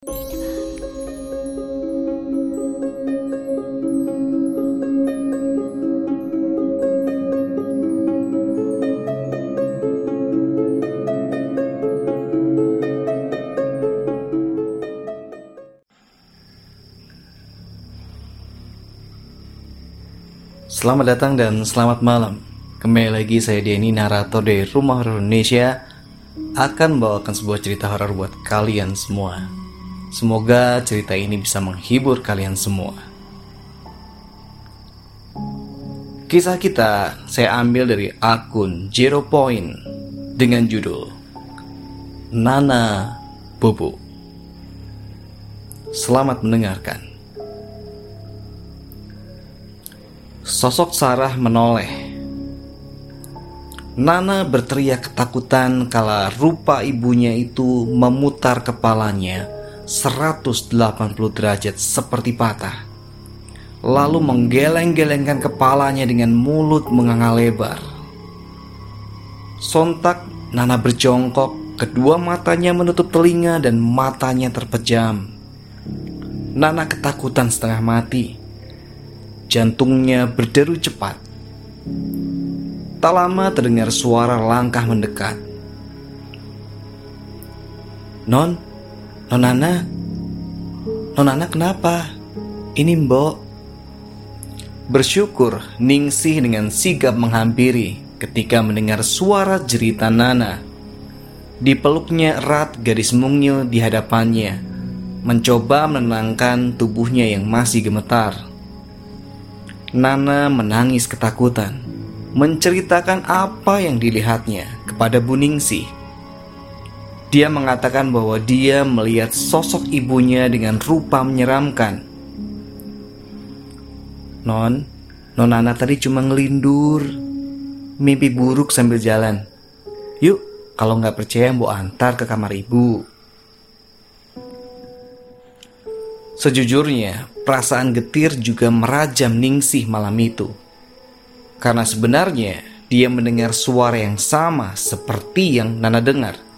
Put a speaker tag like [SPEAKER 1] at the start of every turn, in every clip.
[SPEAKER 1] Selamat datang dan selamat malam. Kembali lagi saya Denny, narator dari Rumah Horor Indonesia. Akan membawakan sebuah cerita horor buat kalian semua Semoga cerita ini bisa menghibur kalian semua. Kisah kita saya ambil dari akun Zero Point Dengan judul Nana Bobo. Selamat mendengarkan. Sosok Sarah menoleh. Nana berteriak ketakutan kala rupa ibunya itu memutar kepalanya 180 derajat seperti patah. Lalu menggeleng-gelengkan kepalanya dengan mulut menganga lebar. Sontak Nana berjongkok, kedua matanya menutup telinga dan matanya terpejam. Nana ketakutan setengah mati Jantungnya berderu cepat. Tak lama terdengar suara langkah mendekat. Non, Nonana, Nonana kenapa? Ini mbok. Bersyukur Ningsih dengan sigap menghampiri ketika mendengar suara jerita Nana. Dipeluknya erat gadis mungil di hadapannya, mencoba menenangkan tubuhnya yang masih gemetar. Nana menangis ketakutan, menceritakan apa yang dilihatnya kepada Buningsih. Dia mengatakan bahwa dia melihat sosok ibunya dengan rupa menyeramkan. Non, Non Nana tadi cuma ngelindur, mimpi buruk sambil jalan. Yuk, kalau nggak percaya, mau antar ke kamar ibu. Sejujurnya, perasaan getir juga merajam Ningsih malam itu. Karena sebenarnya dia mendengar suara yang sama seperti yang Nana dengar.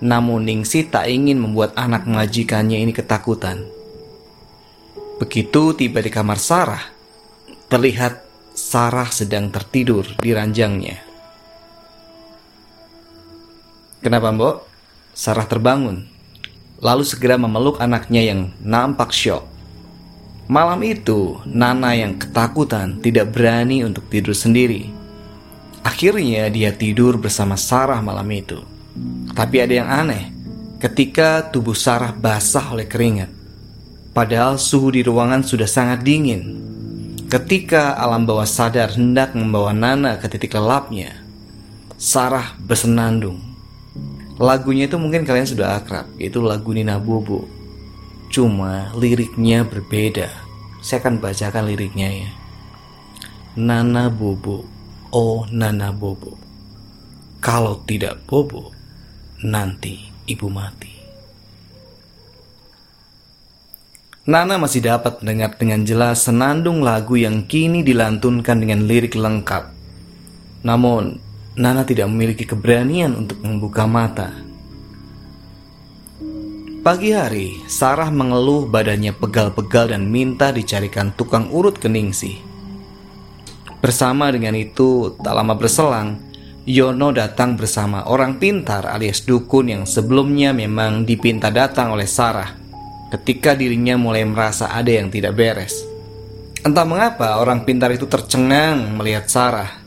[SPEAKER 1] Namun Ningsih tak ingin membuat anak majikannya ini ketakutan. Begitu tiba di kamar Sarah, terlihat Sarah sedang tertidur di ranjangnya. Kenapa mbok? Sarah terbangun lalu segera memeluk anaknya yang nampak syok. Malam itu, Nana yang ketakutan tidak berani untuk tidur sendiri. Akhirnya dia tidur bersama Sarah malam itu. Tapi ada yang aneh, ketika tubuh Sarah basah oleh keringat. Padahal suhu di ruangan sudah sangat dingin. Ketika alam bawah sadar hendak membawa Nana ke titik lelapnya, Sarah bersenandung Lagunya itu mungkin kalian sudah akrab, yaitu lagu Nina Bobo. Cuma liriknya berbeda. Saya akan bacakan liriknya ya. Nana Bobo, oh Nana Bobo. Kalau tidak Bobo, nanti ibu mati. Nana masih dapat mendengar dengan jelas senandung lagu yang kini dilantunkan dengan lirik lengkap. Namun, Nana tidak memiliki keberanian untuk membuka mata. Pagi hari, Sarah mengeluh badannya pegal-pegal dan minta dicarikan tukang urut ke Ningsih. Bersama dengan itu, tak lama berselang, Yono datang bersama orang pintar alias dukun yang sebelumnya memang dipinta datang oleh Sarah ketika dirinya mulai merasa ada yang tidak beres. Entah mengapa orang pintar itu tercengang melihat Sarah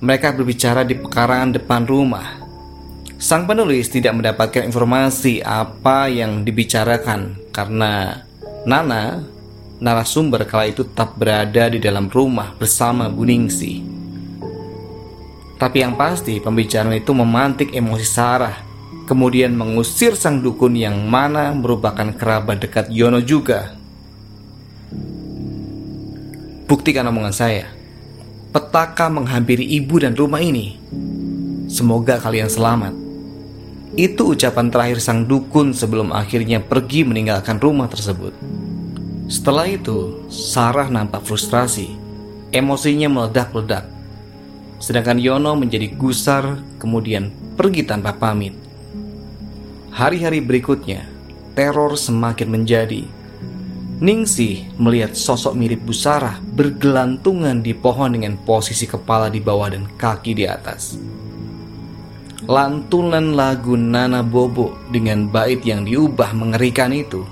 [SPEAKER 1] mereka berbicara di pekarangan depan rumah. Sang penulis tidak mendapatkan informasi apa yang dibicarakan karena Nana, narasumber kala itu tetap berada di dalam rumah bersama Buningsi. Tapi yang pasti pembicaraan itu memantik emosi Sarah, kemudian mengusir sang dukun yang mana merupakan kerabat dekat Yono juga. Buktikan omongan saya petaka menghampiri ibu dan rumah ini. Semoga kalian selamat. Itu ucapan terakhir sang dukun sebelum akhirnya pergi meninggalkan rumah tersebut. Setelah itu, Sarah nampak frustrasi. Emosinya meledak-ledak. Sedangkan Yono menjadi gusar, kemudian pergi tanpa pamit. Hari-hari berikutnya, teror semakin menjadi. Ningsih melihat sosok mirip Busara bergelantungan di pohon dengan posisi kepala di bawah dan kaki di atas. Lantunan lagu Nana Bobo dengan bait yang diubah mengerikan itu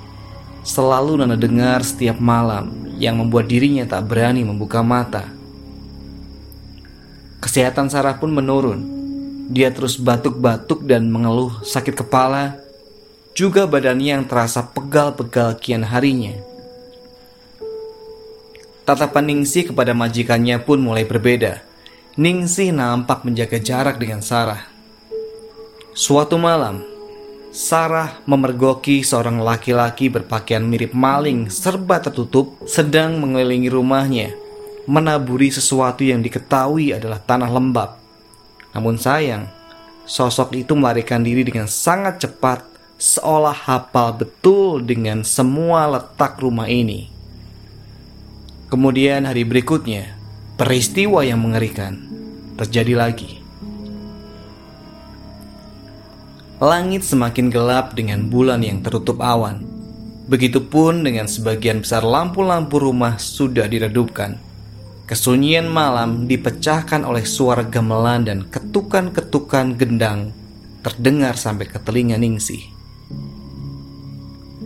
[SPEAKER 1] selalu Nana dengar setiap malam yang membuat dirinya tak berani membuka mata. Kesehatan Sarah pun menurun. Dia terus batuk-batuk dan mengeluh sakit kepala, juga badannya yang terasa pegal-pegal kian harinya. Tatapan Ningsih kepada majikannya pun mulai berbeda. Ningsih nampak menjaga jarak dengan Sarah. Suatu malam, Sarah memergoki seorang laki-laki berpakaian mirip maling serba tertutup sedang mengelilingi rumahnya, menaburi sesuatu yang diketahui adalah tanah lembab. Namun sayang, sosok itu melarikan diri dengan sangat cepat seolah hafal betul dengan semua letak rumah ini. Kemudian hari berikutnya, peristiwa yang mengerikan terjadi lagi. Langit semakin gelap dengan bulan yang tertutup awan. Begitupun dengan sebagian besar lampu-lampu rumah sudah diredupkan. Kesunyian malam dipecahkan oleh suara gamelan dan ketukan-ketukan gendang terdengar sampai ke telinga Ningsih.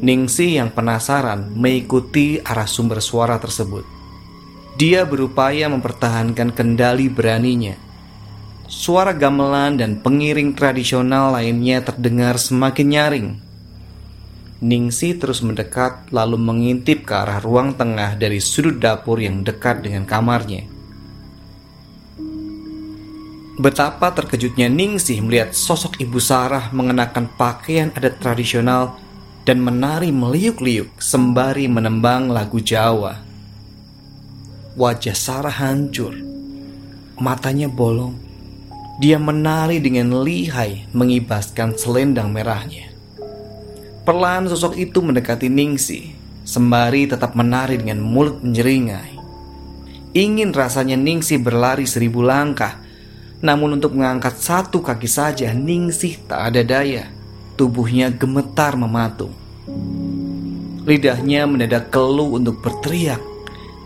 [SPEAKER 1] Ningsih yang penasaran mengikuti arah sumber suara tersebut. Dia berupaya mempertahankan kendali beraninya. Suara gamelan dan pengiring tradisional lainnya terdengar semakin nyaring. Ningsi terus mendekat lalu mengintip ke arah ruang tengah dari sudut dapur yang dekat dengan kamarnya. Betapa terkejutnya Ningsih melihat sosok Ibu Sarah mengenakan pakaian adat tradisional dan menari meliuk-liuk sembari menembang lagu Jawa. Wajah Sarah hancur. Matanya bolong. Dia menari dengan lihai mengibaskan selendang merahnya. Perlahan sosok itu mendekati Ningsi, sembari tetap menari dengan mulut menjeringai. Ingin rasanya Ningsi berlari seribu langkah, namun untuk mengangkat satu kaki saja Ningsih tak ada daya. Tubuhnya gemetar mematung. Lidahnya mendadak keluh untuk berteriak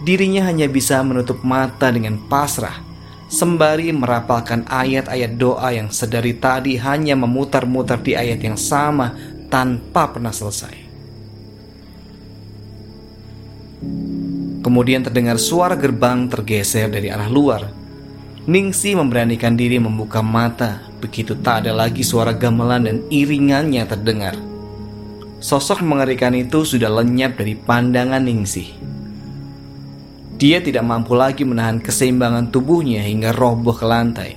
[SPEAKER 1] dirinya hanya bisa menutup mata dengan pasrah sembari merapalkan ayat-ayat doa yang sedari tadi hanya memutar-mutar di ayat yang sama tanpa pernah selesai. Kemudian terdengar suara gerbang tergeser dari arah luar. Ningsi memberanikan diri membuka mata begitu tak ada lagi suara gamelan dan iringannya terdengar. Sosok mengerikan itu sudah lenyap dari pandangan Ningsih. Dia tidak mampu lagi menahan keseimbangan tubuhnya hingga roboh ke lantai.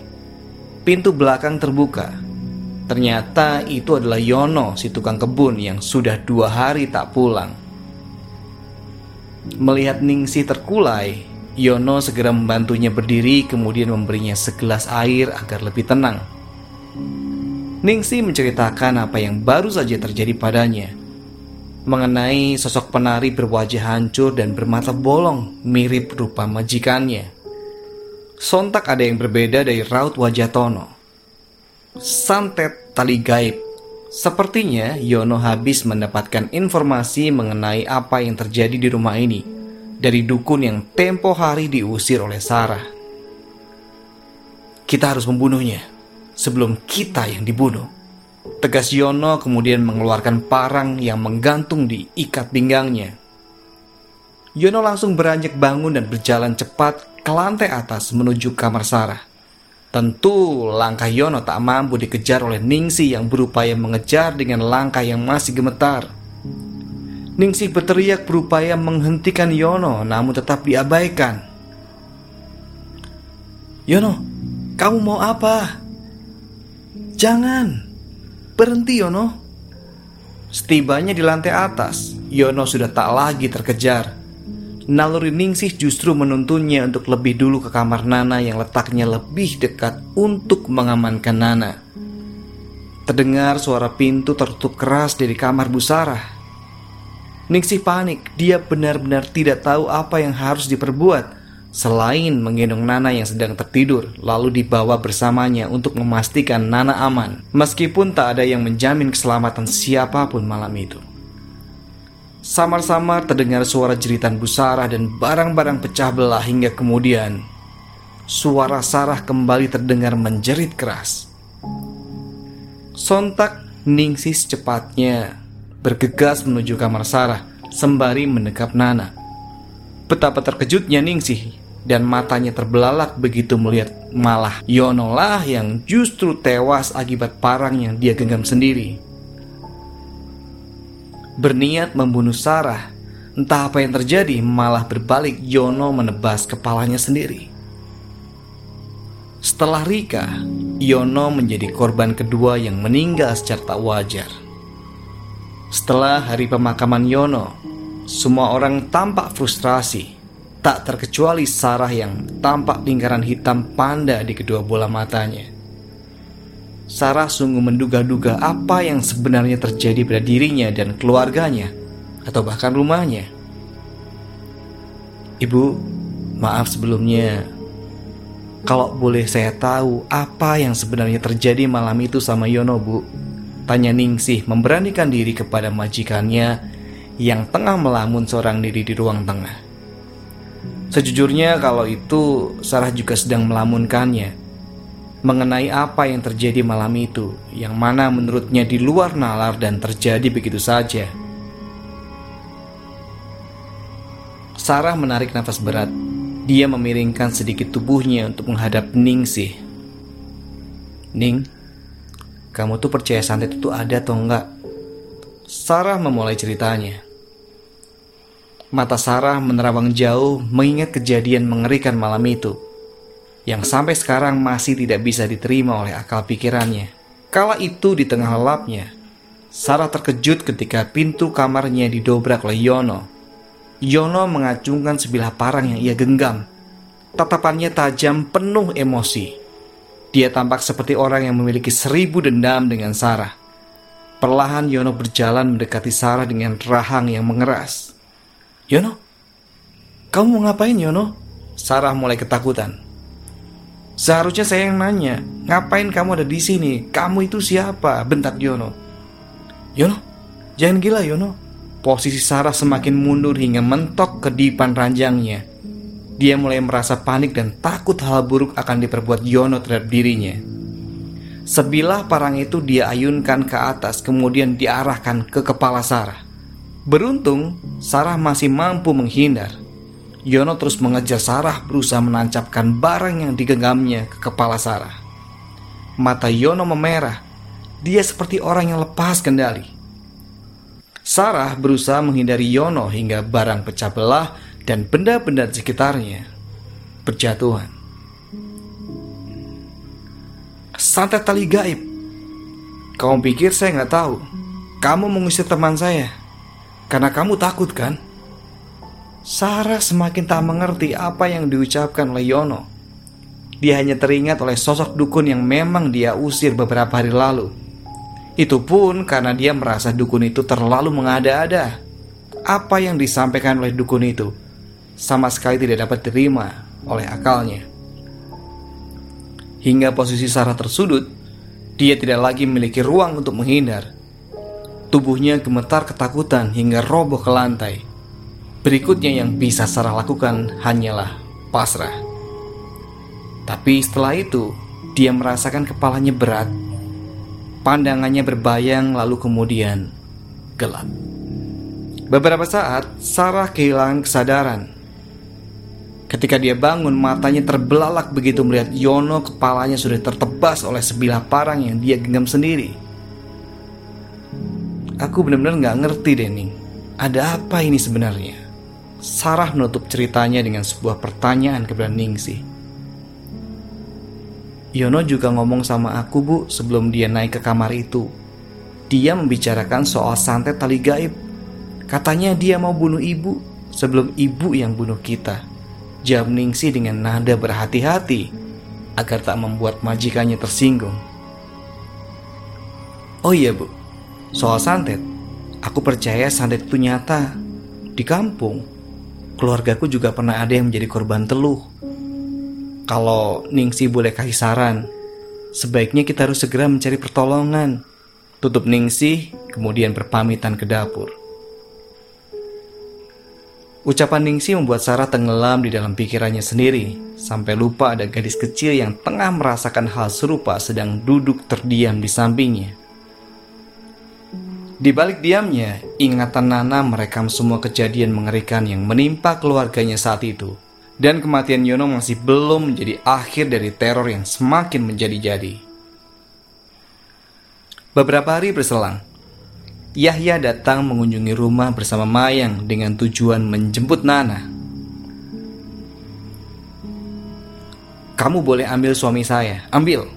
[SPEAKER 1] Pintu belakang terbuka. Ternyata itu adalah Yono, si tukang kebun yang sudah dua hari tak pulang. Melihat Ningsi terkulai, Yono segera membantunya berdiri kemudian memberinya segelas air agar lebih tenang. Ningsi menceritakan apa yang baru saja terjadi padanya mengenai sosok penari berwajah hancur dan bermata bolong mirip rupa majikannya. Sontak ada yang berbeda dari raut wajah Tono. Santet tali gaib. Sepertinya Yono habis mendapatkan informasi mengenai apa yang terjadi di rumah ini dari dukun yang tempo hari diusir oleh Sarah. Kita harus membunuhnya sebelum kita yang dibunuh. Tegas Yono kemudian mengeluarkan parang yang menggantung di ikat pinggangnya. Yono langsung beranjak bangun dan berjalan cepat ke lantai atas menuju kamar Sarah. Tentu langkah Yono tak mampu dikejar oleh Ningsi yang berupaya mengejar dengan langkah yang masih gemetar. Ningsi berteriak berupaya menghentikan Yono namun tetap diabaikan. Yono, kamu mau apa? Jangan, Berhenti Yono. Setibanya di lantai atas, Yono sudah tak lagi terkejar. Naluri Ningsih justru menuntunnya untuk lebih dulu ke kamar Nana yang letaknya lebih dekat untuk mengamankan Nana. Terdengar suara pintu tertutup keras dari kamar Bu Sarah. Ningsih panik, dia benar-benar tidak tahu apa yang harus diperbuat Selain menggendong Nana yang sedang tertidur, lalu dibawa bersamanya untuk memastikan Nana aman, meskipun tak ada yang menjamin keselamatan siapa pun malam itu. Samar-samar terdengar suara jeritan busara dan barang-barang pecah belah hingga kemudian suara Sarah kembali terdengar menjerit keras. Sontak Ningsih secepatnya bergegas menuju kamar Sarah sembari mendekap Nana. Betapa terkejutnya Ningsih dan matanya terbelalak begitu melihat malah Yono lah yang justru tewas akibat parang yang dia genggam sendiri berniat membunuh Sarah. Entah apa yang terjadi, malah berbalik Yono menebas kepalanya sendiri. Setelah Rika, Yono menjadi korban kedua yang meninggal secara tak wajar. Setelah hari pemakaman Yono, semua orang tampak frustrasi, tak terkecuali Sarah yang tampak lingkaran hitam panda di kedua bola matanya. Sarah sungguh menduga-duga apa yang sebenarnya terjadi pada dirinya dan keluarganya, atau bahkan rumahnya. Ibu, maaf sebelumnya. Kalau boleh saya tahu apa yang sebenarnya terjadi malam itu sama Yono, Bu? Tanya Ningsih memberanikan diri kepada majikannya yang tengah melamun seorang diri di ruang tengah. Sejujurnya kalau itu Sarah juga sedang melamunkannya mengenai apa yang terjadi malam itu, yang mana menurutnya di luar nalar dan terjadi begitu saja. Sarah menarik nafas berat. Dia memiringkan sedikit tubuhnya untuk menghadap Ning sih. Ning, kamu tuh percaya santet itu ada atau enggak? Sarah memulai ceritanya. Mata Sarah menerawang jauh mengingat kejadian mengerikan malam itu yang sampai sekarang masih tidak bisa diterima oleh akal pikirannya. Kala itu di tengah lelapnya, Sarah terkejut ketika pintu kamarnya didobrak oleh Yono. Yono mengacungkan sebilah parang yang ia genggam. Tatapannya tajam penuh emosi. Dia tampak seperti orang yang memiliki seribu dendam dengan Sarah. Perlahan Yono berjalan mendekati Sarah dengan rahang yang mengeras. Yono, kamu mau ngapain Yono? Sarah mulai ketakutan. Seharusnya saya yang nanya, ngapain kamu ada di sini? Kamu itu siapa? Bentak Yono. Yono, jangan gila Yono. Posisi Sarah semakin mundur hingga mentok ke dipan ranjangnya. Dia mulai merasa panik dan takut hal buruk akan diperbuat Yono terhadap dirinya. Sebilah parang itu dia ayunkan ke atas kemudian diarahkan ke kepala Sarah. Beruntung, Sarah masih mampu menghindar. Yono terus mengejar Sarah berusaha menancapkan barang yang digenggamnya ke kepala Sarah. Mata Yono memerah. Dia seperti orang yang lepas kendali. Sarah berusaha menghindari Yono hingga barang pecah belah dan benda-benda di sekitarnya berjatuhan. Santet tali gaib. Kamu pikir saya nggak tahu? Kamu mengusir teman saya karena kamu takut kan? Sarah semakin tak mengerti apa yang diucapkan oleh Yono. Dia hanya teringat oleh sosok dukun yang memang dia usir beberapa hari lalu. Itu pun karena dia merasa dukun itu terlalu mengada-ada. Apa yang disampaikan oleh dukun itu sama sekali tidak dapat diterima oleh akalnya. Hingga posisi Sarah tersudut, dia tidak lagi memiliki ruang untuk menghindar. Tubuhnya gemetar ketakutan hingga roboh ke lantai. Berikutnya yang bisa Sarah lakukan hanyalah pasrah. Tapi setelah itu, dia merasakan kepalanya berat. Pandangannya berbayang lalu kemudian gelap. Beberapa saat, Sarah kehilangan kesadaran. Ketika dia bangun, matanya terbelalak begitu melihat Yono kepalanya sudah tertebas oleh sebilah parang yang dia genggam sendiri. Aku benar-benar nggak ngerti, Denny. Ada apa ini sebenarnya? Sarah menutup ceritanya dengan sebuah pertanyaan kepada Ningsih. Yono juga ngomong sama aku bu sebelum dia naik ke kamar itu. Dia membicarakan soal santet tali gaib. Katanya dia mau bunuh ibu sebelum ibu yang bunuh kita. Jawab Ningsih dengan nada berhati-hati agar tak membuat majikannya tersinggung. Oh iya bu, soal santet. Aku percaya santet itu nyata. Di kampung, keluargaku juga pernah ada yang menjadi korban teluh. Kalau Ningsi boleh kasih saran, sebaiknya kita harus segera mencari pertolongan. Tutup Ningsi, kemudian berpamitan ke dapur. Ucapan Ningsi membuat Sarah tenggelam di dalam pikirannya sendiri, sampai lupa ada gadis kecil yang tengah merasakan hal serupa sedang duduk terdiam di sampingnya. Di balik diamnya, ingatan Nana merekam semua kejadian mengerikan yang menimpa keluarganya saat itu. Dan kematian Yono masih belum menjadi akhir dari teror yang semakin menjadi-jadi. Beberapa hari berselang, Yahya datang mengunjungi rumah bersama Mayang dengan tujuan menjemput Nana. Kamu boleh ambil suami saya, ambil.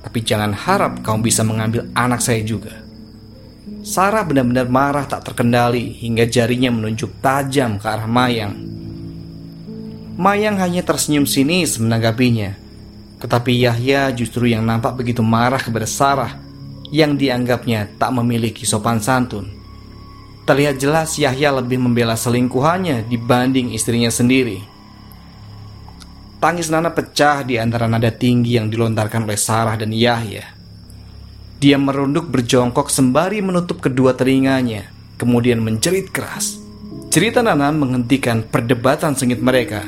[SPEAKER 1] Tapi jangan harap kamu bisa mengambil anak saya juga. Sarah benar-benar marah tak terkendali hingga jarinya menunjuk tajam ke arah Mayang. Mayang hanya tersenyum sinis menanggapinya. Tetapi Yahya justru yang nampak begitu marah kepada Sarah yang dianggapnya tak memiliki sopan santun. Terlihat jelas Yahya lebih membela selingkuhannya dibanding istrinya sendiri. Tangis Nana pecah di antara nada tinggi yang dilontarkan oleh Sarah dan Yahya. Dia merunduk berjongkok sembari menutup kedua telinganya, kemudian menjerit keras. Cerita Nana menghentikan perdebatan sengit mereka.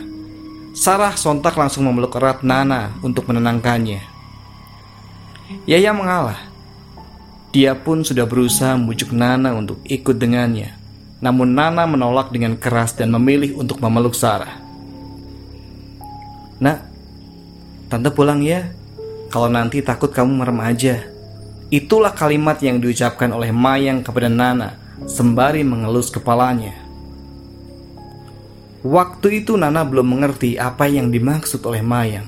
[SPEAKER 1] Sarah sontak langsung memeluk erat Nana untuk menenangkannya. Yahya mengalah dia pun sudah berusaha membujuk Nana untuk ikut dengannya. Namun Nana menolak dengan keras dan memilih untuk memeluk Sarah. Nak, tante pulang ya. Kalau nanti takut kamu merem aja. Itulah kalimat yang diucapkan oleh Mayang kepada Nana sembari mengelus kepalanya. Waktu itu Nana belum mengerti apa yang dimaksud oleh Mayang.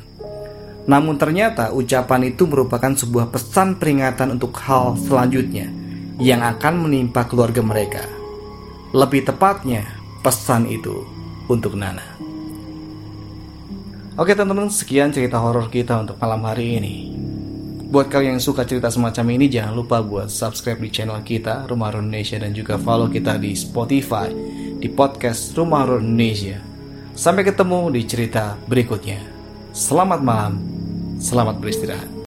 [SPEAKER 1] Namun ternyata ucapan itu merupakan sebuah pesan peringatan untuk hal selanjutnya yang akan menimpa keluarga mereka. Lebih tepatnya, pesan itu untuk Nana. Oke teman-teman, sekian cerita horor kita untuk malam hari ini. Buat kalian yang suka cerita semacam ini, jangan lupa buat subscribe di channel kita, Rumah Horor Indonesia, dan juga follow kita di Spotify, di podcast Rumah Horor Indonesia. Sampai ketemu di cerita berikutnya. Selamat malam, selamat beristirahat.